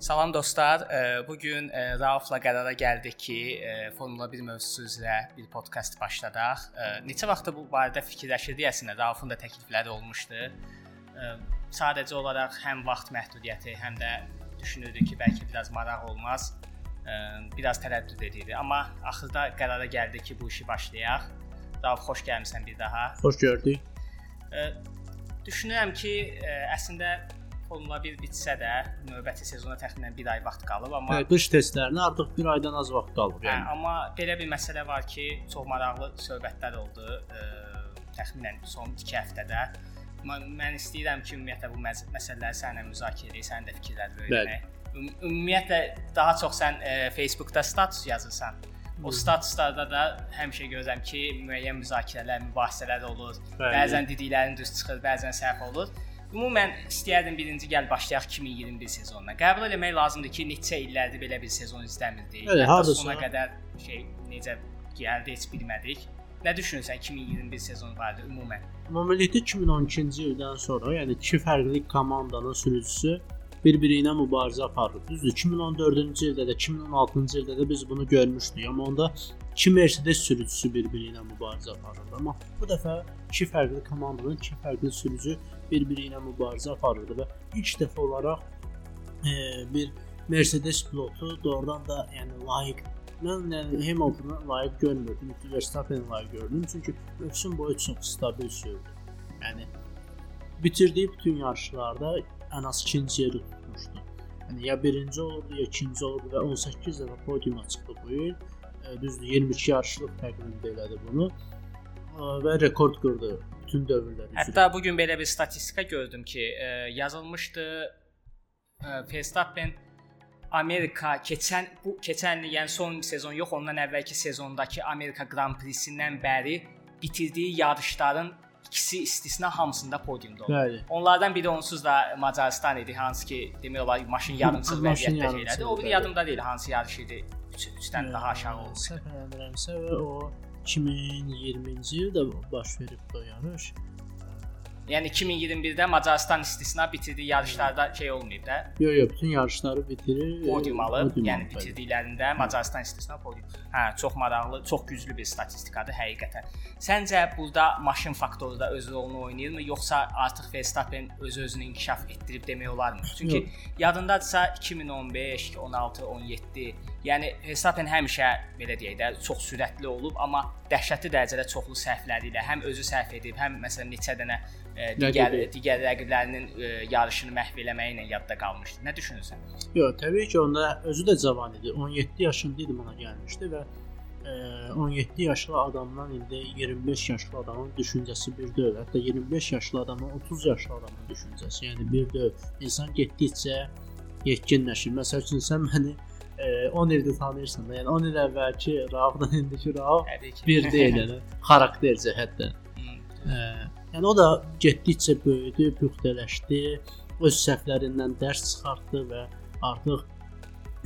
Salam dostlar. Bu gün Raufla qərara gəldik ki, Formula 1 mövzusu üzrə bir podkast başladaq. Neçə vaxtdır bu barədə fikirləşirdik əslində. Raufun da təklifləri olmuşdu. Sadəcə olaraq həm vaxt məhdudiyyəti, həm də düşünürdük ki, bəlkə biraz maraq olmaz. Biraz tərəddüd edirdik, amma axırda qərara gəldik ki, bu işi başlayaq. Rauf, xoş gəlmisən bir daha. Xoş gördük. Düşünürəm ki, əslində Formula 1 bitsə də növbəti sezona təxminən 1 ay vaxt qalıb, amma hə, qış testlərinə artıq 1 aydan az vaxt qalıb yəni. Hə, amma belə bir məsələ var ki, çox maraqlı söhbətlər oldu ə, təxminən son 2 həftədə. Mən, mən istəyirəm ki, ümumiyyətlə bu məsələləri səninlə müzakirə edək, sənin də fikirlərini öyrənək. Üm ümumiyyətlə daha çox sən ə, Facebookda status yazırsan. O statuslarda da həmişə görürəm ki, müəyyən müzakirələr, mübahisələr olur. Bəli. Bəzən dediklərin düz çıxır, bəzən səhv olur. Ümumən istəyərdim birinci gəl başlayaq 2021 sezonuna. Qəbul eləmək lazımdır ki, neçə illərdir belə bir sezon izləmirdik. Bəli, hardasa sona qədər şey necə gəldi heç bilmədik. Nə düşünürsən 2021 sezonu barədə ümumən? Ümumilikdə 2012-ci ildən sonra, yəni iki fərqli komandanın sürücüsü bir-biri ilə mübarizə aparır. Düzdür, 2014-cü ildə də, 2016-cı ildə də biz bunu görmüşdük. Amma onda iki Mercedes sürücüsü bir-biri ilə mübarizə aparırdı. Amma bu dəfə iki fərqli komandanın iki fərqli sürücü bir-biri ilə mübarizə aparırdı və ilk dəfə olaraq e, bir Mercedes pilotu doğrudan da yəni layiq mən yəni Hamiltona layiq görmürdüm, Verstappen layiq gördüm çünki mövsüm boyu çox stabil sürdü. Yəni bitirdiyi bütün yarışlarda ən az ikinci yeri tutmuşdu. Yəni ya birinci olurdu, ya ikinci olurdu və 18 dəfə podiuma çıxdı bu il. E, düzdür, 22 yarışlıq təqvimdə elədi bunu və rekord qırdı bütün dövrlər üzrə. Hətta bu gün belə bir statistika gördüm ki, e, yazılmışdı e, Verstappen Amerika keçən bu keçən il, yəni son sezon yox, ondan əvvəlki sezondakı Amerika Grand Prix-sindən bəri bitirdiyi yarışların ikisi istisna hamısında podiumda oldu. Bəli. Onlardan biri onsuz da Macaristan idi, hansı ki, demək olar maşın yarımçıq vəziyyətdə şeylədi. O bir yadımda deyil hansı yarış idi. 3-dən daha aşağı oldu. Səhv eləmirəmsə o 2020-ci ildə baş verib o yarış. Yəni 2021-də Macaristan istisna bitirdiyi yarışlarda şey olmayıb da. Yox, yox, bütün yarışları bitirir. Podium alıb, podium yəni bitirdiklərində Macaristan istisna podium. Hə, çox maraqlı, çox güclü bir statistikadır həqiqətən. Səncə burada maşın faktoru da öz rolunu oynayırmı, yoxsa artıq Verstappen öz-özünü inkişaf etdirib demək olarmı? Çünki yox. yadındadırsa 2015, 16, 17 Yəni Verstappen həmişə belə deyək də çox sürətli olub, amma dəhşətli dərəcədə çoxlu səhvləri ilə həm özü səhv edib, həm məsələn neçə dənə e, digər Rəqibi. digər rəqiblərinin e, yarışını məhv eləməyi ilə yadda qalmışdı. Nə düşünürsən? Yox, təbii ki, onda özü də cavan idi. 17 yaşında idi buna gəlmişdi və e, 17 yaşlı adamdan indi 25 yaşlı adamın düşüncəsi bir deyil. Hətta 25 yaşlı adamın 30 yaşlı adamın düşüncəsi, yəni bir deyil. İnsan getdikcə yetkinləşir. Məsəl üçün sən məni 10 ildir tanıyırsan da. Yəni 10 il əvvəlki Raufdan indiki Rauf bir deyil yəni xarakter cəhətdən. Yəni o da getdikcə böyüdü, püxtələşdi, öz səhvlərindən dərs çıxartdı və artıq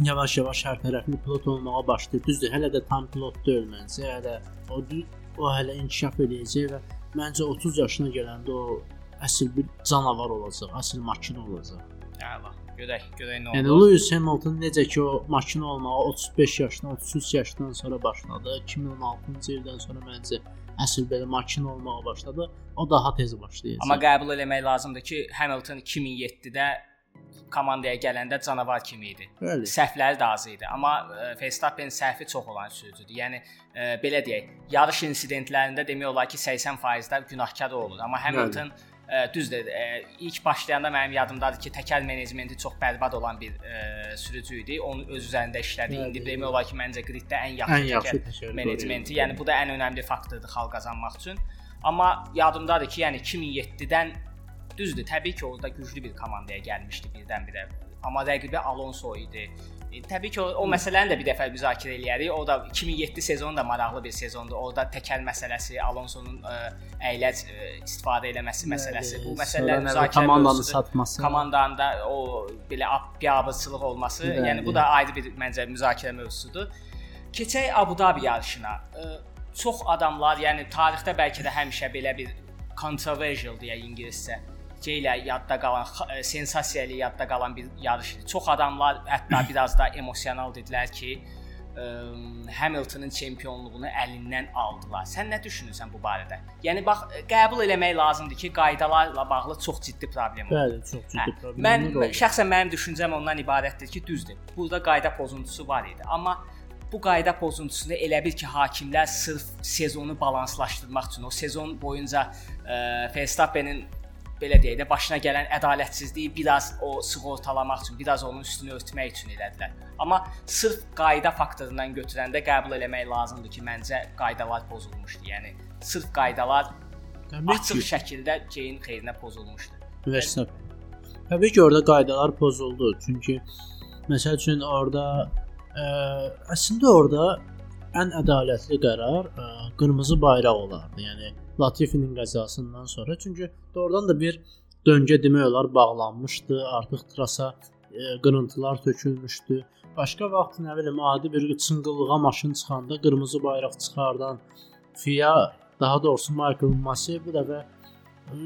yavaş-yavaş hər tərəfli pilot olmağa başlayır. Düzdür, hələ də tam pilot deyil məncə. Hələ o o hələ inkişaf edəcək və məncə 30 yaşına gələndə o əsl bir canavar olacaq, əsl makina olacaq. Əla. Görək, görək nə olur. Yəni Lewis Hamilton necə ki o maşın olmağa 35 yaşdan, 33 yaşdan sonra başladı. 2016-cı ildən sonra məncə əsl belə maşın olmağa başladı. O daha tez başlayacaq. Amma qəbul eləmək lazımdır ki, Hamilton 2007-də komandaya gələndə canavar kimi idi. Bəli. Səhvləri də az idi, amma e, Verstappen səhvi çox olan sürücüdür. Yəni e, belə deyək, yarış insidentlərində demək olar ki, 80%də günahkar olur, amma Hamilton Bəli düzdür, ilk başlayanda mənim yadımdadır ki, təkər menecmenti çox bərbad olan bir ə, sürücü idi. Onu öz üzərində işlədi. İndi demək olar ki, məncə griddə ən yaxşı, ən yaxşı təkər menecmenti. Yəni bu da ən önəmli faktordur xal qazanmaq üçün. Amma yadımdadır ki, yəni 2007-dən düzdür, təbii ki, orada güclü bir komandaya gəlmişdi birdən-birə. Amma rəqibi Alonso idi. E, təbii ki, o, o məsələni də bir dəfə müzakirə eləyərik. O da 2007 sezonu da maraqlı bir sezondur. Orada təkər məsələsi, Alonsonun ə, e, əyləc ə, e, istifadə eləməsi məsələsi. Bu məsələlər müzakirə komandanı satması. Komandanın da o belə biabırçılıq olması, Bəli. yəni bu da ayrı bir məncə müzakirə mövzusudur. Keçək Abu Dhabi yarışına. Ə, çox adamlar, yəni tarixdə bəlkə də həmişə belə bir controversial deyə ingiliscə ilə yadda qalan, sensasiya ilə yadda qalan bir yarış idi. Çox adamlar hətta biraz da emosional dedilər ki, ə, Hamiltonın çempionluğunu əlindən aldılar. Sən nə düşünürsən bu barədə? Yəni bax, qəbul eləmək lazımdır ki, qaydalarla bağlı çox ciddi problem var. Bəli, çox ciddi hə, problem. Mən şəxsən mənim düşüncəm ondan ibarətdir ki, düzdür. Burada qayda pozuntusu var idi, amma bu qayda pozuntusunu elə bil ki, hakimlər sırf sezonu balanslaşdırmaq üçün o sezon boyunca Verstappenin belə deyək də başına gələn ədalətsizliyi biraz o sığortalamaq üçün, biraz onun üstünü örtmək üçün elədilər. Amma sırf qayda faktorundan götürəndə qəbul eləmək lazımdır ki, məncə qaydalar pozulmuşdu. Yəni sırf qaydalar Təbii açıq ki. şəkildə Ceyn xeyrinə pozulmuşdu. Verstappen. Təbii ki, orada qaydalar pozuldu. Çünki məsəl üçün orada ə, əslində orada ən ədalətli qərar ə, qırmızı bayraq olardı. Yəni Latifinin qəzasından sonra. Çünki doğrudan da bir döngə demək olar bağlanmışdı. Artıq trasa e, qırıntılar tökülmüşdü. Başqa vaxt nə bilim adi bir çınqıllığa maşın çıxanda qırmızı bayraq çıxardan FIA, daha doğrusu Michael Masi bu dəfə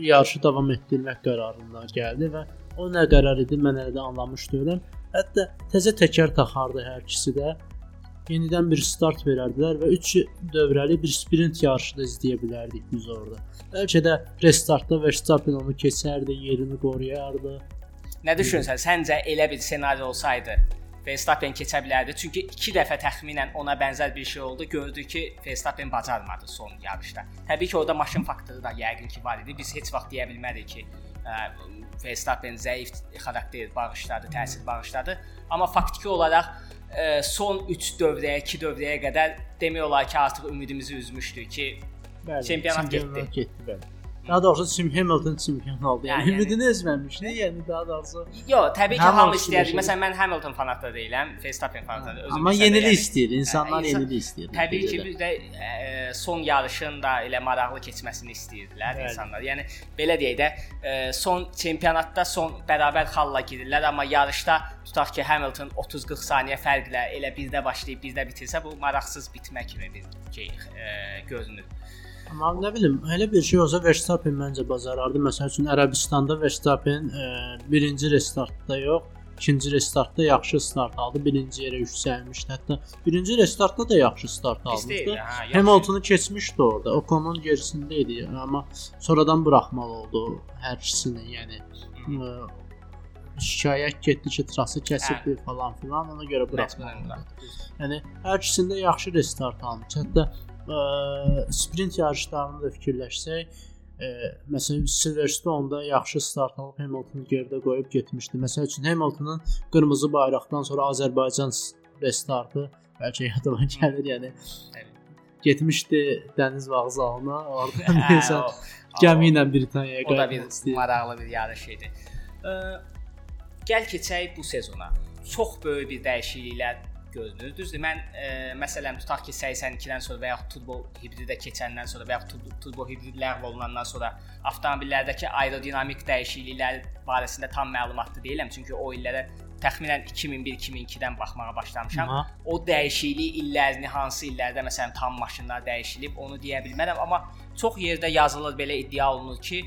yarışı davam etdirmək qərarına gəldi və o nə qərar idi mən hələ də anlamış deyiləm. Hətta təzə təkər taxardı hər ikisi də yenidən bir start verərdilər və 3 dövrəli bir sprint yarışı da izləyə bilərdik biz orada. Bəlkə də restartda Verstappen onu keçərdi, yerini qoruyardı. Nə düşünürsən? Səncə elə bir ssenari olsaydı Verstappen keçə bilərdi. Çünki 2 dəfə təxminən ona bənzər bir şey oldu. Gördük ki, Verstappen bacarmadı son yarışda. Təbii ki, orada maşın faktoru da yəqin ki var idi. Biz heç vaxt deyə bilmərik ki, Verstappen zəif xarakter bağışladı, təsir bağışladı. Amma faktiki olaraq ə, son 3 dövrəyə, 2 dövrəyə qədər demək olar ki, artıq ümidimizi üzmüşdük ki, bəli, çempionat getdi. getdi bəli. Daha doğrusu Sim Hamilton çempion oldu. Yəni, yəni ümidini ezməmişdi. Yəni daha doğrusu Yox, təbii ki, hamı istəyirdi. Məsələn, mən Hamilton fanatı deyiləm, Verstappen fanatı deyiləm. Amma yenilik yəni, istəyir, insanlar insan, yenilik istəyir. Təbii ki, bir də ə, son yarışın da elə maraqlı keçməsini istəyirdilər Bəli. insanlar. Yəni belə deyək də, ə, son çempionatda son bərabər xalla girirlər, amma yarışda tutaq ki, Hamilton 30-40 saniyə fərqlə elə birdə başlayıb birdə bitirsə, bu maraqsız bitmə kimi bir şey ə, görünür. Amma nə bilim, elə bir şey olsa Verstappen məncə bacarardı. Məsəl üçün Ərəbistanda Verstappen e, birinci restartda yox, ikinci restartda yaxşı start aldı. Birinci yerə yüksəlmişdi. Hətta birinci restartda da yaxşı start almışdı. Hamilton'u keçmişdi orada. Ocon'un gerisində idi, amma sonradan buraxmalı oldu hər ikisini. Yəni e, şikayət getdi ki, trası kəsibdi hə. falan filan, ona görə buraxmalı. Yəni hər ikisində yaxşı restart almış. Hətta ə, sprint yarışlarını da fikirləşsək, ə, məsələn Silverstone-da yaxşı start alıb Hamilton geridə qoyub getmişdi. Məsəl üçün Hamiltonın qırmızı bayraqdan sonra Azərbaycan restartı bəlkə yadıma gəlir, yəni getmişdi dəniz vağzalına, orada nəsə gəmi ilə Britaniyaya qayıtmaq. O da bir istəyir. maraqlı bir yarış idi. Ə, gəl keçək bu sezona. Çox böyük bir dəyişikliklər görünür. Düzdür, mən e, məsələn tutaq ki, 82-dən sonra və yaxud turbo hibridə keçəndən sonra və yaxud turbo, hibrid ləğv olunandan sonra avtomobillərdəki aerodinamik dəyişikliklər barəsində tam məlumatlı deyiləm, çünki o illərə təxminən 2001-2002-dən baxmağa başlamışam. Aha. O dəyişiklik illərini hansı illərdə məsələn tam maşınlar dəyişilib, onu deyə bilmərəm, amma çox yerdə yazılır belə iddia olunur ki,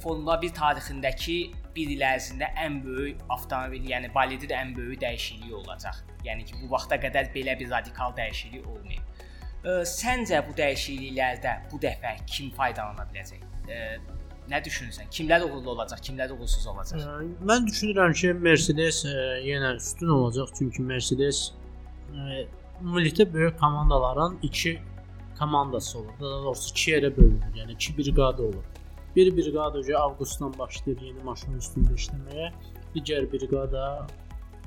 Formula 1 tarixindəki bir il ərzində ən böyük avtomobil, yəni bolidin ən böyük dəyişikliyi olacaq. Yəni ki, bu vaxta qədər belə bir radikal dəyişiklik olmayıb. Ə, səncə bu dəyişikliklərdə bu dəfə kim faydalana biləcək? Ə, nə düşünürsən? Kimlər uğurlu olacaq, kimlər uğursuz olacaq? Ə, mən düşünürəm ki, Mercedes ə, yenə üstün olacaq, çünki Mercedes ə, ümumilikdə böyük komandaların 2 komandası olur. Daha doğrusu 2 yerə bölünür. Yəni 2 briqada olur. Bir briqada avqustdan başlayır yeni maşının üstündə işləməyə, digər briqada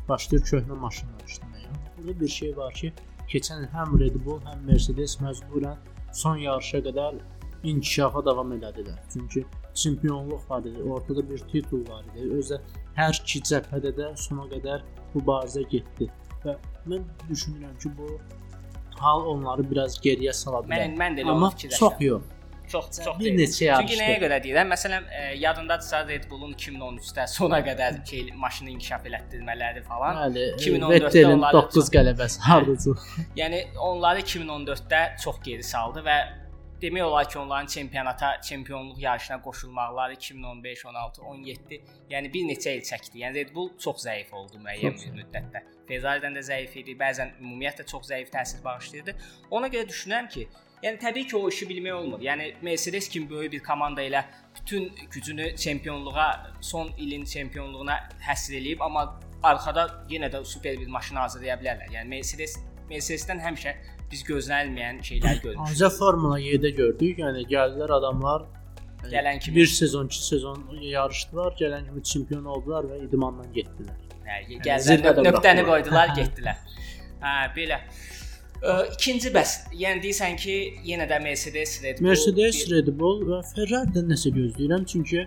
başlayır köhnə maşınlar işləməyə. Burada bir şey var ki, keçən həm Red Bull, həm Mercedes məcburən son yarışa qədər inkişafa davam elədilər. Çünki çempionluq var idi, ortada bir titul var idi. Özə hər iki cəbhədə də sona qədər mübarizə getdi və mən düşünürəm ki, bu hal onları biraz geriyə sala bilər. Mən mən də elə fikirləşirəm. Çox yox. Çox çox bir neçə yarışdı. Çünki nəyə görə deyirəm? Məsələn, e, yadındadırsa Red Bullun 2013-də sona qədər şey maşını inkişaf elətdirmələri falan. Bəli. 2014-də onları 9 qələbəsi hardacı. yəni onları 2014-də çox geri saldı və demək olar ki, onların çempionata, çempionluq yarışına qoşulmaqları 2015, 16, 17, yəni bir neçə il çəkdi. Yəni Red Bull çox zəif oldu müəyyən bir müddətdə. Ferrari-dən də zəif idi, bəzən ümumiyyətlə çox zəif təsir bağışlayırdı. Ona görə düşünürəm ki, yəni təbii ki, o işi bilmək olmur. Yəni Mercedes kimi böyük bir komanda ilə bütün gücünü çempionluğa, son ilin çempionluğuna həsr eləyib, amma arxada yenə də super bir maşın hazırlaya bilərlər. Yəni Mercedes Mercedes-dən həmişə biz gözlənilməyən şeylər görmüşük. Ancaq Formula 7-də gördük. Yəni gəldilər adamlar gələn kimi bir sezon, iki sezon yarışdılar, gələn kimi çempion oldular və idmandan getdilər. Hə, gəldilər, nöqtəni qoydular, getdilər. Hə, belə. Ə, ikinci bəs, yəni deyirsən ki, yenə də Mercedes, Red Bull, Mercedes. Red Bull və Ferrari-dən nəsə gözləyirəm, çünki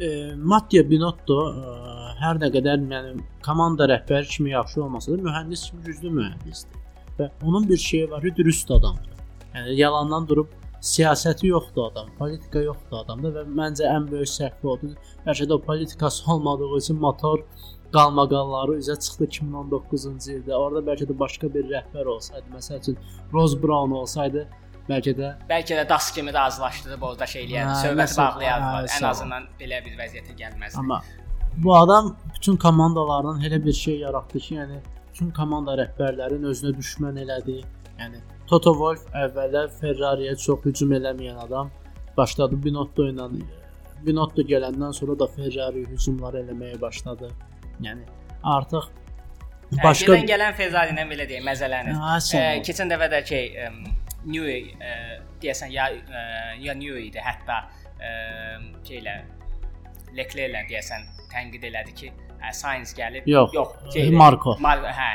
e, Mattia Binotto e, hər nə qədər yəni komanda rəhbəri kimi yaxşı olmasa da mühəndis kimi güclü mühəndisdir və onun bir şeyi var dürüst adamdır. Yəni yalandan durub siyasəti yoxdur adam, politika yoxdur adamda və məncə ən böyük səhvi odur. Bəlkə də o politikası olmadığı üçün motor qalmaqalları üzə çıxdı 2019-cu ildə. Orada bəlkə də başqa bir rəhbər olsaydı, məsəl üçün Rose Brown olsaydı, bəlkə də bəlkə də DAS kimi razılaşdırıb orada şey eləyərdi, söhbəti bağlayardılar. Ən azından belə bir vəziyyətə gəlməzdi. Amma bu adam bütün komandalardan elə bir şey yaratdı ki, yəni bütün komanda rəhbərlərin özünə düşmən elədi. Yəni Toto Wolff əvvəllər Ferrari-yə çox hücum eləməyən adam başladı Binotto ilə Binotto gələndən sonra da Ferrari hücumlar eləməyə başladı. Yəni artıq başqa Gələn gələn Ferrari ilə belə deyək, məzələnir. Hə, keçən dəfə də ki Newey deyəsən ya ya Newey idi, hətta şeylə Leclerc-lə deyəsən tənqid elədi ki, hə Sainz gəlib. Yox, yox, şey, Marko. Mar hə,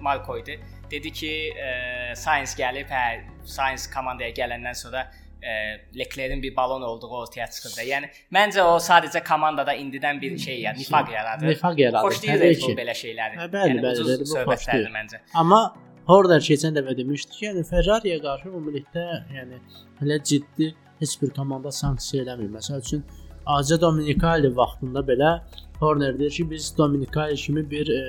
Marko idi. Dedi ki, e, Sainz gəlib, hə, Sainz komandaya gələndən sonra e, Leclerc-in bir balon olduğu ortaya çıxırdı. Yəni məncə o sadəcə komandada indidən bir şey ya, nifaq yaradır. Nifaq yaradır. Xoşlayır bu belə şeyləri. Hə, bəli, yəni, bəli, bəli, bu xoşlayır məncə. Amma Horner keçən dəfə demişdi ki, yəni Ferrari-yə qarşı ümumilikdə, yəni hələ ciddi heç bir komanda sanksiya eləmir. Məsəl üçün Azə Dominikali vaxtında belə Horner deyir ki, biz Dominikali kimi bir e,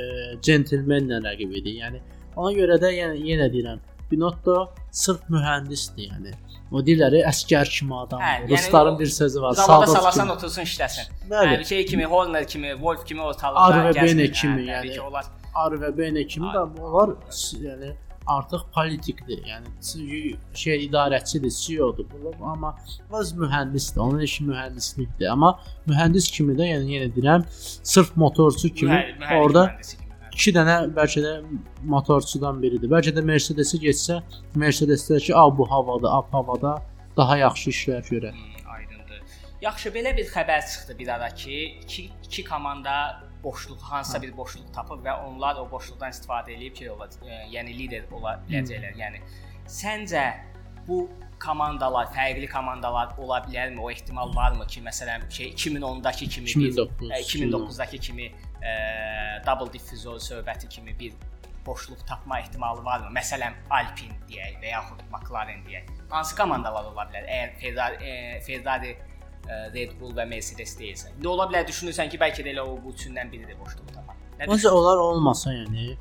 centlmenlə rəqib idik. Yəni ona görə də yəni yenə deyirəm, Binot da sırf mühəndisdir, yəni. O deyirlər, əskər kimi adam. Hə, yəni Rusların o, bir sözü var. Zavada salasan otursun işləsin. Bəli. Hə, şey kimi, Horner kimi, Wolf kimi ortalıqda gəzir. Arbebene hə, kimi, hə, yəni. Onlar Arbebene kimi də onlar yəni artıq politikdir. Yəni şey idarəçidir, CEO-dur. Amma öz mühəndisdir. Onun işi mühəndislikdir. Amma mühəndis kimi də, yəni yenə deyirəm, sırf motorçu kimi Mühə, orada mühəndisi. 2 dənə bəlkə də motorçudan biridir. Bəlkə də Mercedesə getsə, Mercedes-dəki a bu havada, a havada daha yaxşı işlər görər. Hmm, aydındır. Yaxşı, belə bir xəbər çıxdı bir ara ki, iki, iki komanda boşluq, hansısa Hə. bir boşluq tapıb və onlar o boşluqdan istifadə edib ki, ola, e, yəni lider ola biləcəklər. Hmm. Yəni səncə bu komandalar, fərqli komandalar ola bilərmi? O ehtimal varmı ki, məsələn, şey 2010-dakı kimi 2009, 2009-dakı hə, kimi e, double diffuzor söhbəti kimi bir boşluq tapma ehtimalı varmı? Məsələn, Alpine deyək və yaxud McLaren deyək. Hansı komandalar ola bilər? Əgər Ferrari, e, Ferrari Red Bull və Mercedes deyilsə. İndi ola bilər düşünürsən ki, bəlkə də elə o bu üçündən biridir boşluğu tapan. Məncə onlar olmasa, yəni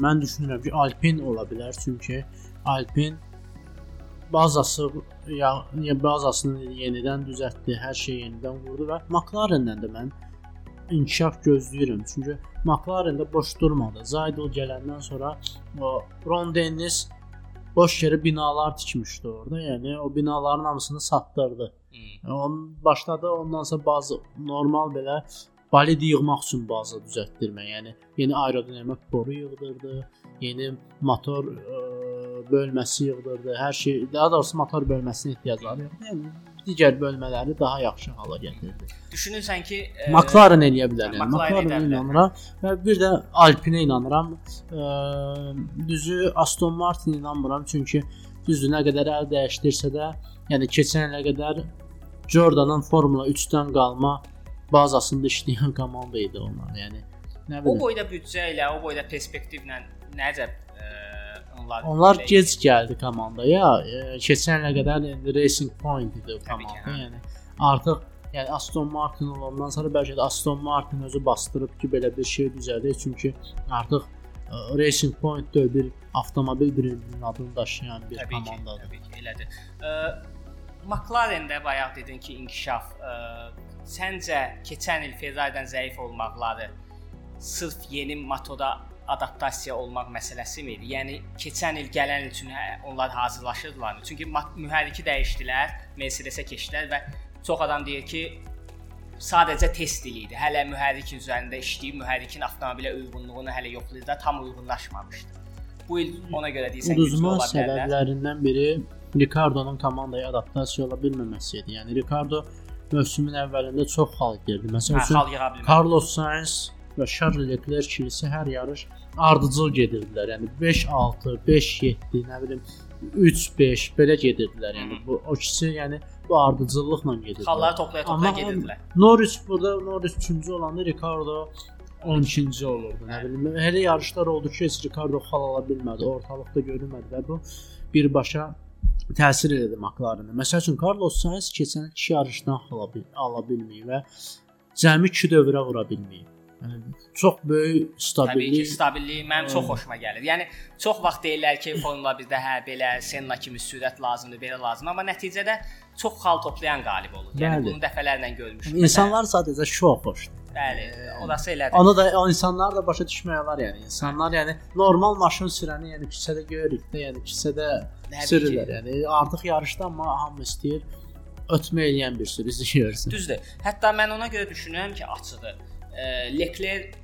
mən düşünürəm ki, Alpine ola bilər, çünki Alpine bazası ya, ya bazasını yenidən düzəltdi, hər şeyi yenidən qurdu və McLaren-dən də mən inkişaf gözləyirəm. Çünki McLaren də boş durmadı. Zaydol gələndən sonra o Ron Dennis boş yerə binalar tikmişdi orada. Yəni o binaların hamısını satdırdı. Hmm. On başladı ondan sonra bazı normal belə balid yığmaq üçün baza düzəltdirmə. Yəni yeni aerodinamik boru yığdırdı, yeni motor ə, e, bölməsi yığdırdı. Hər şey, daha doğrusu motor bölməsinə ehtiyac var. Yəni digər bölmələri daha yaxşı hala gətirdi. Düşünürsən ki, e, McLaren eləyə bilər. Yəni McLaren inanıram və bir də Alpine inanıram. E, düzü Aston Martin inanmıram çünki düzdür nə qədər əl dəyişdirsə də, yəni keçən ilə qədər Jordan'ın Formula 3-dən qalma bazasında işləyən komanda idi onlar. Yəni nə bilim. O boyda büdcə ilə, o boyda perspektivlə nəcə onlar Onlar belə... gec gəldi komandaya. E, keçən ilə qədər Racing Point idi komanda. Hə. Yəni artıq yəni Aston Martin olandan sonra bəlkə də Aston Martin özü bastırıb ki, belə bir şey düzəldir. Çünki artıq Racing Point deyil, bir avtomobil brendinin adını daşıyan bir təbii komandadır. Ki, təbii ki, elədir. Ə, McLaren-də bayaq dedin ki, inkişaf. Ə, səncə keçən il Ferrari-dən zəif olmaqları sırf yeni motoda adaptasiya olmaq məsələsi mi idi? Yəni keçən il gələn il üçün hə, onlar hazırlaşırdılar. Çünki mühərriki dəyişdilər, Mercedes-ə keçdilər və çox adam deyir ki, sadəcə test idi. Hələ mühərrikin üzərində işləyib, mühərrikin avtomobilə uyğunluğunu hələ yoxlayırdı, tam uyğunlaşmamışdı. Bu il ona görə deyirsən ola bilərlər. səbəblərindən biri Ricardo-nun komandaya adaptasiya ola bilməməsi idi. Yəni Ricardo mövsümün əvvəlində çox xal girdi. Məsələn, Hə. Carlos Sainz və Charles Leclerc ikilisi hər yarış ardıcıl gedirdilər. Yəni 5-6, 5-7, nə bilim 3-5 belə gedirdilər. Yəni bu o ikisi yəni bu ardıcıllıqla gedirdilər. Xalları toplaya toplaya Amma gedirdilər. Norris burada Norris 3-cü olanda Ricardo 12-ci olurdu. Nə bilim elə yarışlar oldu ki, heç Ricardo xal ala bilmədi, ortalıqda görünmədi və bu birbaşa təsir edir McLaren-ə. Məsəl üçün Carlos Sainz keçən 2 yarışdan bil ala bilməyib və cəmi 2 dövrə vura bilməyib. Çox böyük Təbii ki, stabillik stabillik mənim çox xoşuma gəlir. Yəni çox vaxt deyirlər ki, Formula 1-də hə belə Senna kimi sürət lazımdır, belə lazım, amma nəticədə çox xal toplayan qalib olur. Yəni Bəli. bunu dəfələrlə görmüşük. İnsanlar sadəcə şou xoşdur. bəli, orası elədir. Onu da o insanlar da başa düşmək olar yəni. İnsanlar yəni normal maşın sürəni yəni küçədə görürük də, yəni küçədə sürürlər. Yəni artıq yarışda amma hamı istəyir ötmə eləyən bir sürü izləyirsən. Düzdür. Hətta mən ona görə düşünürəm ki, açığı e, Leclerc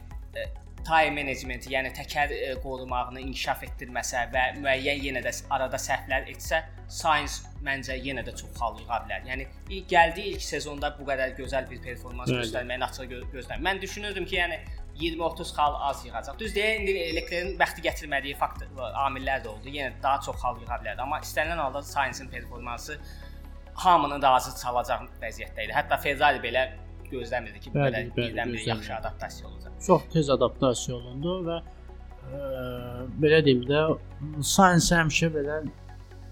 time menecmenti, yəni təkər qorumağını inkişaf etdirməsə və müəyyən yenə də arada səhvlər etsə, Sainz məncə yenə də çox xal yığa bilər. Yəni ilk gəldiyi ilk sezonda bu qədər gözəl bir performans Bəli. göstərməyin açıq gö gözləmirəm. Mən düşünürdüm ki, yəni 20-30 xal az yığacaq. Düz deyil, indi Leclerc'in bəxti gətirmədiyi faktor amillər də oldu. Yenə daha çox xal yığa bilərdi, amma istənilən halda Sainzin performansı hamını razı çalacaq vəziyyətdə idi. Hətta Ferrari belə gözləmirdi ki, bu Bəli, qədər birdən-birə gözləmirdi. yaxşı adaptasiya olacaq. Çox tez adaptasiya olundu və ə, belə deyim də Sainz həmişə belə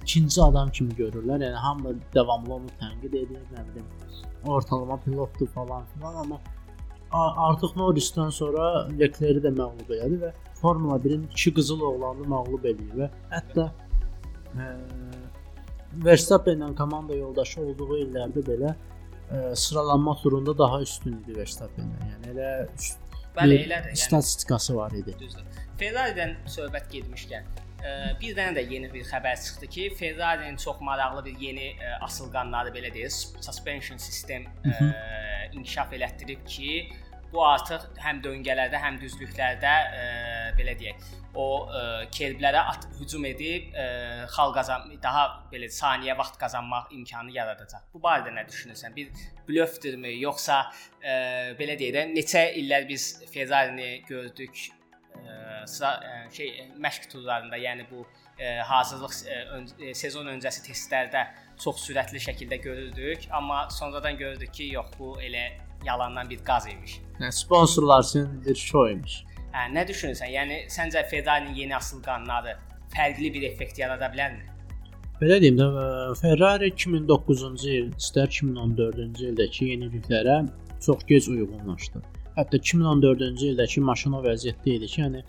ikinci adam kimi görürlər. Yəni hamı davamlı onu tənqid edir, nə bilim, ortalama pilotdur falan filan, amma artıq Norrisdən sonra Leclerc də məğlub elədi və Formula 1-in iki qızıl oğlanını məğlub eləyir və hətta ə, Verstappen-lə komanda yoldaşı olduğu illərdə belə ə, sıralanma turunda daha üstün idi Verstappen-dən. Yəni elə Bəli, elədir. Yəni statistikası var idi. düzdür. Ferrari-dən söhbət getmişkən, ə, bir dənə də yeni bir xəbər çıxdı ki, Ferrari-nin çox maraqlı bir yeni ə, asılqanları belə deyir, suspension sistem ə, inkişaf elətdirib ki, bu artıq həm döngələrdə, həm düzlüklərdə ə, belə deyək, o ə, kerblərə at hücum edib ə, xal qazan daha belə saniyə vaxt qazanmaq imkanı yaradacaq. Bu barədə nə düşünürsən? Bir blöfdürmü, yoxsa ə, belə deyək də neçə illər biz Ferrari-ni gördük ə, sıra ə, şey məşq turlarında, yəni bu ə, hazırlıq ə, ön, ə, sezon öncəsi testlərdə çox sürətli şəkildə görürdük, amma sonradan gördük ki, yox, bu elə yalandan bir qaz imiş. Yəni sponsorlar üçün bir şou imiş. Hə, nə düşünürsən? Yəni səncə Ferrari-nin yeni asıl qanunları fərqli bir effekt yarada bilərmi? Belə deyim də ə, Ferrari 2009-cu il, istər 2014-cü ildəki yeniliklərə çox gec uyğunlaşdı. Hətta 2014-cü ildəki maşın o vəziyyətdə idi ki, yəni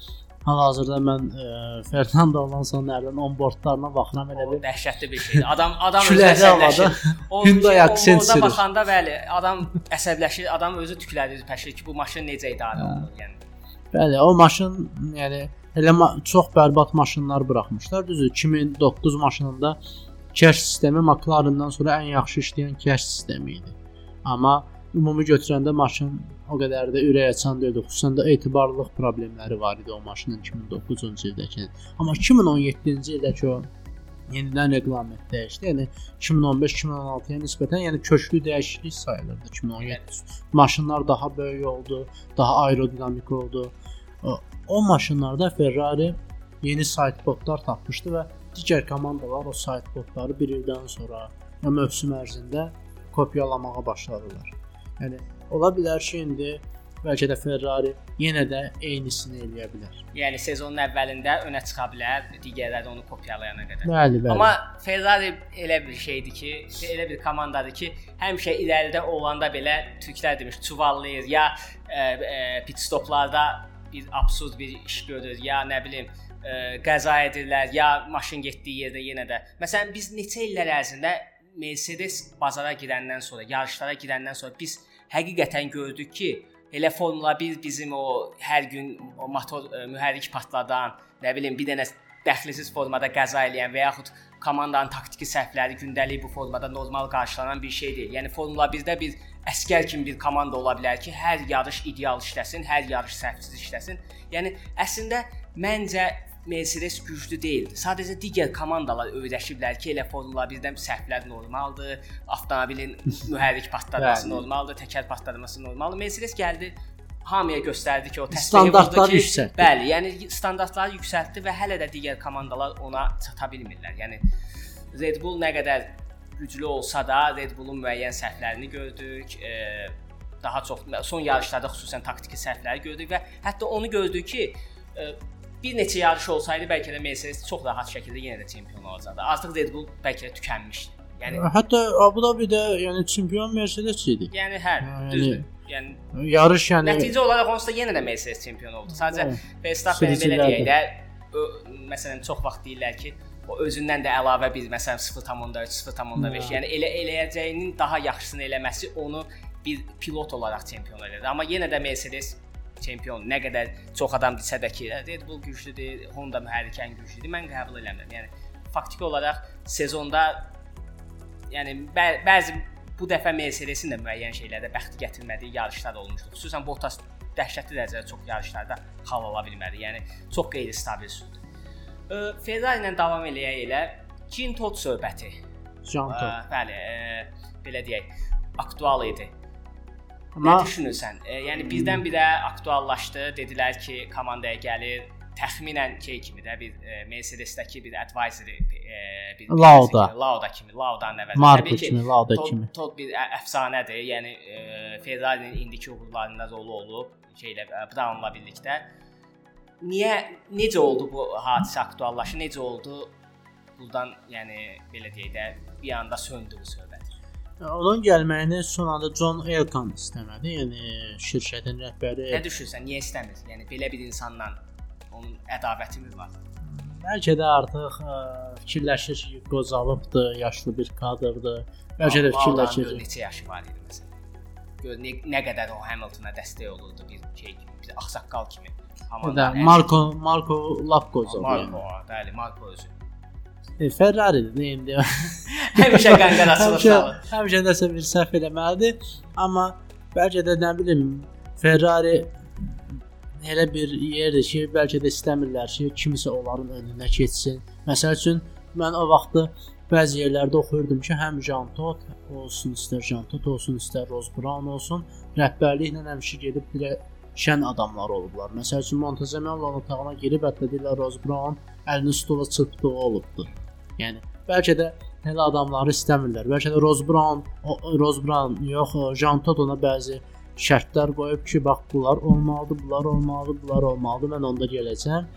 hal-hazırda mən ə, Fernando Alonso'nun ərdən onboardlarına baxıram elə bir dəhşətli bir şeydir. Adam adam özü əsəbləşir. Hyundai Accent sürür. baxanda bəli, adam əsəbləşir, adam özü tükləri pəşir ki, bu maşın necə idarə olunur, yəni. Bəli, o maşın, yəni elə ma çox bərbad maşınlar buraxmışlar. Düzdür, 2009 maşınında cash sistemi McLaren-dan sonra ən yaxşı işləyən cash sistemi idi. Amma ümumi götürəndə maşın o qədər də ürək açan deyildi. Xüsusən də etibarlılıq problemləri var idi o maşının 2009-cu ildəki. Amma 2017-ci ildəki o yenidən reqlement dəyişdi. Yəni 2015-2016-ya nisbətən yəni köklü dəyişiklik sayılırdı 2017. Maşınlar daha böyük oldu, daha aerodinamik oldu. O, maşınlarda Ferrari yeni sidepodlar tapmışdı və digər komandalar o sidepodları bir ildən sonra ya mövsüm ərzində kopyalamağa başladılar. Yəni ola bilər ki, indi bəlkə də Ferrari yenə də eynisini eləyə bilər. Yəni sezonun əvvəlində önə çıxa bilər, digərləri onu kopyalayana qədər. Bəli, bəli. Amma Ferrari elə bir şeydir ki, elə bir komandadır ki, həmişə irəlidə olanda belə türklər demiş, çuvallayır ya ə, ə, pit stoplarda bir absurd bir iş görür, ya nə bilim ə, qəza edirlər, ya maşın getdiyi yerdə yenə də. Məsələn, biz neçə illər ərzində Mercedes bazara girəndən sonra, yarışlara girəndən sonra biz həqiqətən gördük ki, elə Formula 1 bizim o hər gün o motor ə, mühərrik partladan, nə bilim bir dənə dəxlisiz formada qəza eləyən və yaxud komandanın taktiki səhvləri gündəlik bu formada normal qarşılanan bir şey deyil. Yəni Formula 1-də bir əskər kimi bir komanda ola bilər ki, hər yarış ideal işləsin, hər yarış səhvsiz işləsin. Yəni əslində məncə Mercedes güclü deyildi. Sadəcə digər komandalar öyrəşiblər ki, elə Formula 1-dən səhvlər normaldır, avtomobilin mühərrik partlaması normaldır, təkər partlaması normaldır. Mercedes gəldi hamıya göstərdi ki, o təsbihi standartları yüksəltdi. Bəli, yəni standartları yüksəltdi və hələ də digər komandalar ona çata bilmirlər. Yəni Red Bull nə qədər güclü olsa da Red Bullun müəyyən səhvlərini gördük. E, daha çox son yarışlarda xüsusən taktiki səhvləri gördük və hətta onu gördük ki, e, bir neçə yarış olsaydı bəlkə də Mercedes çox rahat şəkildə yenə də çempion olacaqdı. Artıq Red Bull bəlkə də tükənmişdi. Yəni hətta Abu Dhabidə yəni çempion Mercedes idi. Yəni hə, yəni, düzdür. Yəni yarış yəni nəticə olaraq onsuz da yenə də Mercedes çempion oldu. Sadəcə Verstappen belə deyək də, məsələn çox vaxt deyirlər ki, o özündən də əlavə bir məsələn 0.3, 0.5, yəni elə eləyəcəyinin daha yaxşısını eləməsi onu bir pilot olaraq çempion elədi. Amma yenə də Mercedes çempion nə qədər çox adam desə də ki, Red Bull güclüdür, Honda mühərrikən güclüdür, mən qəbul eləmirəm. Yəni faktiki olaraq sezonda yəni bə bəzi bu dəfə Mercedesin də müəyyən şeylərdə bəxti gətirmədiyi yarışlar olmuşdu. Xüsusən Bottas dəhşətli dərəcədə çox yarışlarda hal ala bilmədi. Yəni çox qeyri-stabil sürdü. Ferrari ilə davam eləyək elə Jean Todt söhbəti. Jean Todt. Bəli, ə, belə deyək, aktual idi. Amma nə düşünürsən? E, yəni birdən-birə aktuallaşdı. Dedilər ki, komandaya gəlir. Təxminən şey kimi də bir e, Mercedes-dəki bir advisory e, bir Lauda. Kimi, Lauda kimi, Lauda-nın əvəzinə. Marko kimi, Lauda Todd, kimi. Todd bir əfsanədir. Yəni e, Ferrari-nin indiki uğurlarında rolu olub şeylə e, Brownla birlikdə. Niyə necə oldu bu hadisə aktuallaşdı? Necə oldu? Burdan yəni belə deyək də bir anda söndü bu söhbət. Onun gəlməyini son anda John Elkan istəmədi. Yəni şirkətin rəhbəri. Nə düşünürsən? Niyə istəmir? Yəni belə bir insanla onun ədavəti mi var? Bəlkə də artıq ə, fikirləşir ki, qocalıbdı, yaşlı bir kadrdır. Bəlkə də fikirləşir. Neçə yaşı var idi məsələn? Gör nə, nə qədər o Hamiltona dəstək olurdu bir şey kimi, bir ağsaqqal kimi. Amma Marco Marco lap qocalı. Marco, yəni. bəli, Marco özü. Ferrari-dir indi. həmişə qanqarasını salır. Həmişə nəsə bir səhv eləməlidir. Amma bəlkə də nə bilim Ferrari elə bir yerdir ki, bəlkə də istəmirlər ki, kimsə onların önünə keçsin. Məsəl üçün mən o vaxtı bəzi yerlərdə oxuyurdum ki, həm Jean Todt olsun, istər Jean Todt olsun, istər Ross Brown olsun, rəhbərliklə həmişə gedib bir şən adamlar olublar. Məsəl üçün Montezemellonun otağına girib hətta deyirlər Ross Brown əlini stula çırpdığı olubdu. Yəni bəlkə də elə adamları istəmirlər. Bəlkə də Rose Brown, Rose Brown yox, Jean Todt ona bəzi şərtlər qoyub ki, bax bunlar olmalıdır, bunlar olmalıdır, bunlar olmalıdır. Mən onda gələcəm.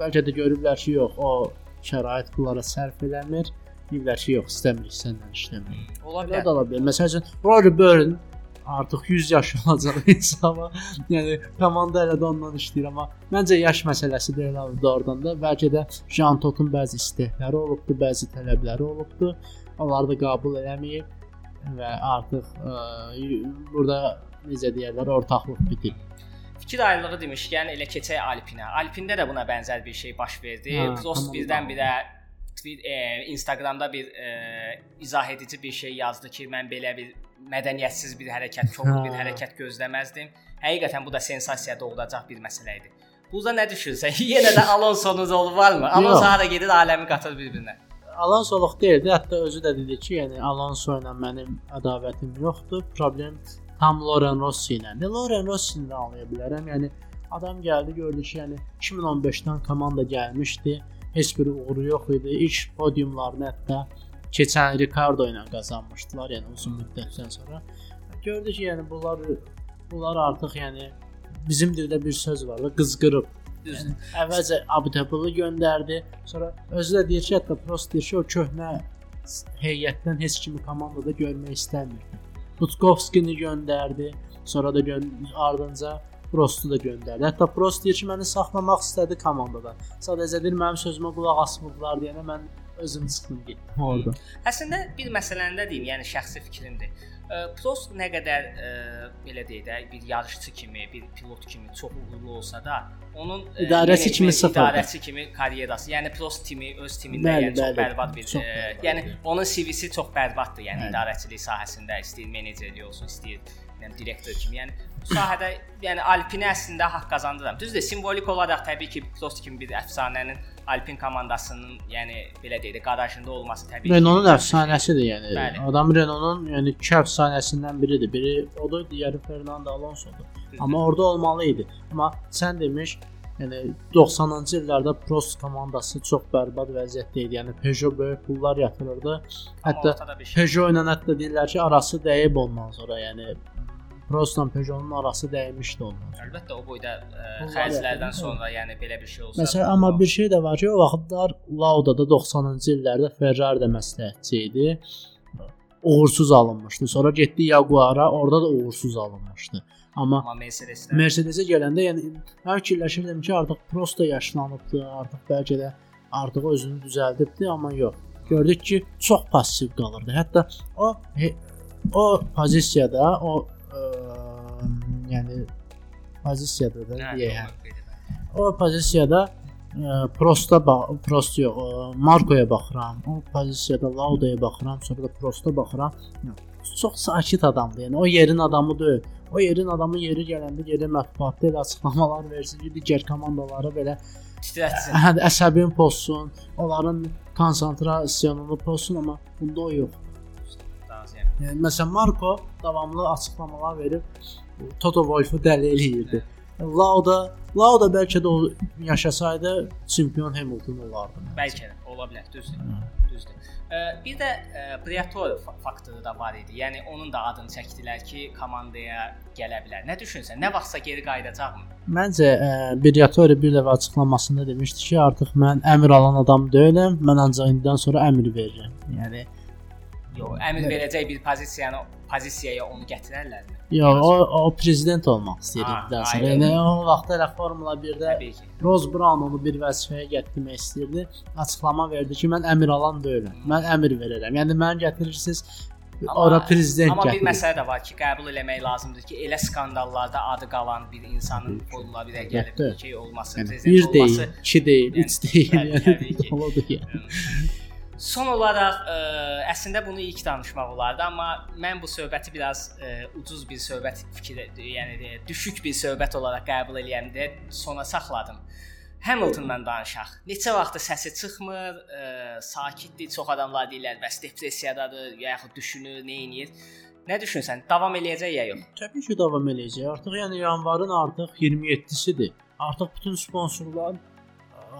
Bəlkə də görüblər ki, yox, o şərait bunlara sərf eləmir. Deyirlər ki, yox, istəmirik səndən işləmək. Ola bilər. Ola bilər. Məsələn, Rory Byrne artıq 100 yaş olacaq insana. yəni komanda elə də ondan işləyir, amma məncə yaş məsələsi deyil abi doğrudan da. Bəlkə də Jean Totun bəzi istəkləri olubdu, bəzi tələbləri olubdu. Onları da qəbul eləməyib və artıq ə, burada necə deyirlər, ortaqlıq bitib. Fikir ayrılığı demişkən elə keçək Alpinə. Alpində də buna bənzər bir şey baş verdi. Prost birdən-birə e, Instagramda bir e, izah edici bir şey yazdı ki, mən belə bir mədəniyyətsiz bir hərəkət, kobud bir hərəkət gözləməzdim. Həqiqətən bu da sensasiya doğuracaq bir məsələ idi. Burada nə düşünürsən? Yenə də Alonso'nun rolu varmı? Alonso hara gedir, aləmi qatır bir-birinə. Alonso-luq deyildi. Hətta özü də dedi ki, yəni Alonso ilə mənim ədavətim yoxdur. Problem tam Loren Rossi ilədir. Loren Rossini də anlaya bilərəm. Yəni adam gəldi, gördü ki, yəni 2015-dən komanda gəlmişdi. Heç bir uğuru yox idi. İlk podiumlarını hətta keçən Ricardo ilə qazanmışdılar, yəni uzun müddətdən sonra. Gördük ki, yəni bunlar bunlar artıq yəni bizim dildə bir söz var da qızqırıb. Yəni, əvvəlcə Abdəbulu göndərdi, sonra özü də deyir ki, hətta prost deyir ki, o köhnə heyətdən heç kimi komandada görmək istəmirdi. Butkovskini göndərdi, sonra da gö ardınca Prostu da göndərdi. Hətta Prost deyir ki, məni saxlamaq istədi komandada. Sadəcə deyir mənim sözümə qulaq asmırdılar deyənə mən özüm çıxdım getdim orada. Əslində bir məsələni də deyim, yəni şəxsi fikrimdir. Prost nə qədər ə, belə deyək də bir yarışçı kimi, bir pilot kimi çox uğurlu olsa da, onun idarəçi kimi sıfır. İdarəçi kimi karyerası, yəni Prost timi öz timində bəli, yəni çox bəli, bərbad bir, çox ə, yəni onun CV-si çox bərbaddır, yəni bəli. idarəçilik sahəsində istəyir menecerlik olsun, istəyir yəni direktor kimi. Yəni sahədə yəni Alpine əslində haqq qazandıram. Düzdür, simvolik olaraq təbii ki, Prost kimi bir əfsanənin Alpin komandasının, yəni belə deyək də, qarajında olması təbii ki. Renault-un əfsanəsidir, yəni. Bəli. Adam Renault-un yəni iki əfsanəsindən biridir. Biri odur, digəri Fernando Alonso'dur. Amma orada olmalı idi. Amma sən demiş, yəni 90-cı illərdə Prost komandası çox bərbad vəziyyətdə idi. Yəni Peugeot böyük pullar yatırırdı. Hətta. Peugeot ilə hətta deyirlər ki, arası dəyib ondan sonra, yəni Prostla Peugeot-un arası dəymişdi ondan. Əlbəttə o boyda ə, e, xərclərdən sonra, yəni belə bir şey olsa. Məsələn, amma bir şey də var ki, o vaxtlar Lauda-da 90-cı illərdə Ferrari də məsləhətçi idi. Uğursuz alınmışdı. Sonra getdi Jaguar-a, orada da uğursuz alınmışdı. Amma, amma Mercedes-də Mercedes-ə gələndə yəni mən fikirləşirdim ki, artıq Prost da yaşlanıbdı, artıq bəlkə də artıq özünü düzəldibdi, amma yox. Gördük ki, çox passiv qalırdı. Hətta o o pozisiyada, o yəni pozisiyada da deyək. O pozisiyada ə, Prosta Prost yox, ə, Markoya baxıram. O pozisiyada Laudaya baxıram, sonra da Prosta baxıram. Çox sakit adamdır. Yəni o yerin adamı deyil. O yerin adamı yeri gələndə gedə mətbuatda elə açıqlamalar versin ki, digər komandalara belə titrətsin. Hə, əsəbin pozsun, onların konsentrasiyonunu pozsun, amma bunda o yox. Məsələn Marko davamlı açıqlamalar verib Toto Wolff-u dəli eləyirdi. Lauda, Lauda bəlkə də o yaşasaydı çempion Hamilton olardı. Bəlkə də, ola bilər, düzdür. Düzdür. Bir də Briatore faktoru da var idi. Yəni onun da adını çəkdilər ki, komandaya gələ bilər. Nə düşünsən? Nə vaxtsa geri qayıdacaqmı? Məncə Briatore bir dəfə açıqlamasında demişdi ki, artıq mən əmr alan adam deyiləm, mən ancaq indidən sonra əmr verirəm. Yəni Yox, əmr verəcək bir pozisiyanı pozisiyaya onu gətirərlərmi? Yox, o o prezident olmaq istəyirdi sonra. Yəni o vaxt elə Formula 1-də Roz Brown onu bir vəzifəyə gətirmək istəyirdi. Açıqlama verdi ki, mən əmr alan deyiləm. Mən əmr verərəm. Yəni məni gətirirsiniz Amma, ora prezident amma gətirir. bir məsələ də var ki, qəbul eləmək lazımdır ki, elə skandallarda adı qalan bir insanın Formula 1-ə gəlib bir şey olması, yəni, prezident bir olması, deyil, iki deyil, yəni, üç deyil, yəni, yəni, yəni. Son olaraq ə, e, əslində bunu ilk danışmaq olardı, amma mən bu söhbəti biraz ə, e, ucuz bir söhbət fikri, yəni düşük bir söhbət olaraq qəbul eləyəm deyə sona saxladım. Hamiltondan danışaq. Neçə vaxtdır səsi çıxmır, ə, e, sakitdir. Çox adamlar deyirlər, bəs depressiyadadır, ya yaxud düşünür, nə edir? Nə düşünsən? Davam eləyəcək ya yox? Təbii ki, davam eləyəcək. Artıq yəni yanvarın artıq 27-sidir. Artıq bütün sponsorlar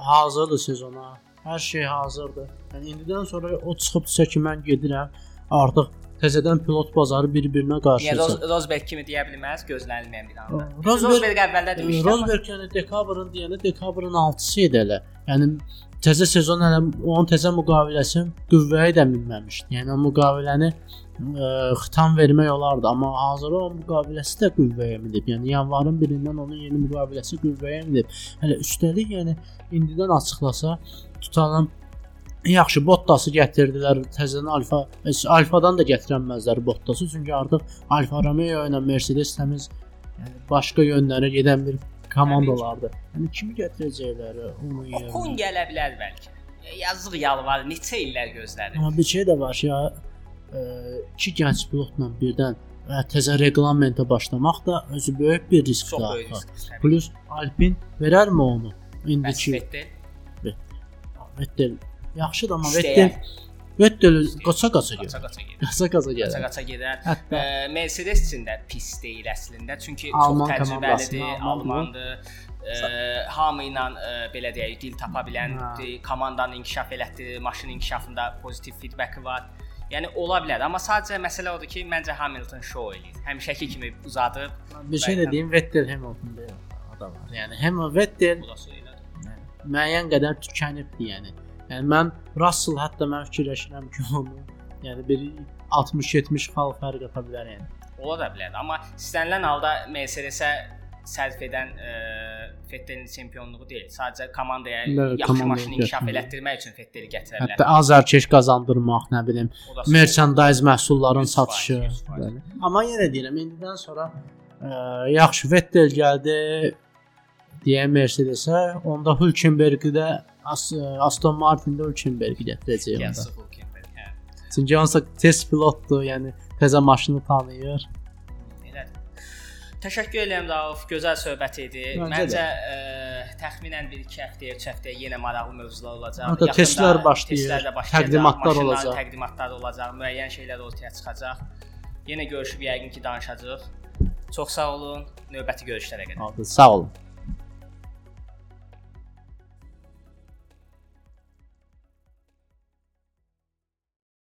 hazırdır sezona. Hər şey hazırdır. Yəni indidən sonra o çıxıb desə ki, mən gedirəm, artıq təzədən pilot bazarı bir-birinə qarşı. Yəni Rosberg kimi deyə bilməz, gözlənilməyən bir anda. Rosberg, Rosberg əvvəldə demişdi. Rosberg yəni dekabrın deyəndə dekabrın 6-sı idi elə. Yəni təzə sezon hələ onun təzə müqaviləsi qüvvəyə də minməmişdi. Yəni o müqaviləni ə, xitam vermək olardı, amma hazır o müqaviləsi də qüvvəyə minib. Yəni yanvarın 1-dən onun yeni müqaviləsi qüvvəyə minib. Hələ üstəlik yəni indidən açıqlasa tutalım yaxşı Bottas'ı gətirdilər təzədən Alfa Alfadan da gətirənməzlər Bottas'ı çünki artıq Alfa Romeo ilə Mercedes təmiz yəni başqa yönlərə gedən bir komandalardır. Yəni kimi gətirəcəklər onu yerinə? Okun gələ bilər bəlkə. Yazıq yalvar, neçə illər gözlədi. Amma bir şey də var ya, iki gənc pilotla birdən və təzə reqlamentə başlamaq da özü böyük bir risk daxil. Plus Alpin verərmi onu? İndiki Vettel. Vettel yaxşıdır amma Vettel Vettel qaça-qaça gedir. Qaça-qaça gedir. Qaça-qaça gedir. Qaça-qaça gedər. Hətta Mercedes üçün də pis deyil əslində. Çünki Alman çox təcrübəlidir, Almandır. Ə, hamı ilə ə, belə deyək, dil tapa bilən, hə. komandanı inkişaf elətdirir, maşın inkişafında pozitiv feedback var. Yəni ola bilər, amma sadəcə məsələ odur ki, məncə Hamilton show eləyir. Həmişəki kimi uzadıb. Bir şey də deyim, Vettel Hamilton deyil adam var. Yəni həm Vettel müəyyən qədər tükənibdi, yəni. Yəni mən Russell hətta mən fikirləşirəm ki, onu yəni bir 60-70 xal fərq ata bilər yəni. Ola da bilər, amma istənilən halda Mercedes-ə sərf edən ə, Vettelin çempionluğu deyil. Sadəcə komandaya Nə, yaxşı maşını inkişaf elətdirmək üçün Vetteli gətirə bilər. Hətta azarkeş qazandırmaq, nə bilim, merchandise məhsulların 100%, satışı. 100%. Bəli. Amma yenə deyirəm, indidən sonra ə, yaxşı Vettel gəldi deyə Mercedes-ə, onda Hülkenberg-i də As Aston Martin də Hülkenberg-i gətirəcək onda. Hülkenberg. Hə. Çünki onsuz test pilotdur, yəni təzə maşını tanıyır. Elədir. Təşəkkür edirəm Rauf. Gözəl söhbət idi. Məncə Məncə ə, təxminən 1-2 həftəyə, 3 həftəyə yenə maraqlı mövzular olacaq. Hətta testlər başlayır, testlər başlayacaq, təqdimatlar olacaq. Təqdimatlar olacaq, müəyyən şeylər ortaya çıxacaq. Yenə görüşüb yəqin ki danışacağıq. Çox sağ olun. Növbəti görüşlərə qədər. Sağ olun.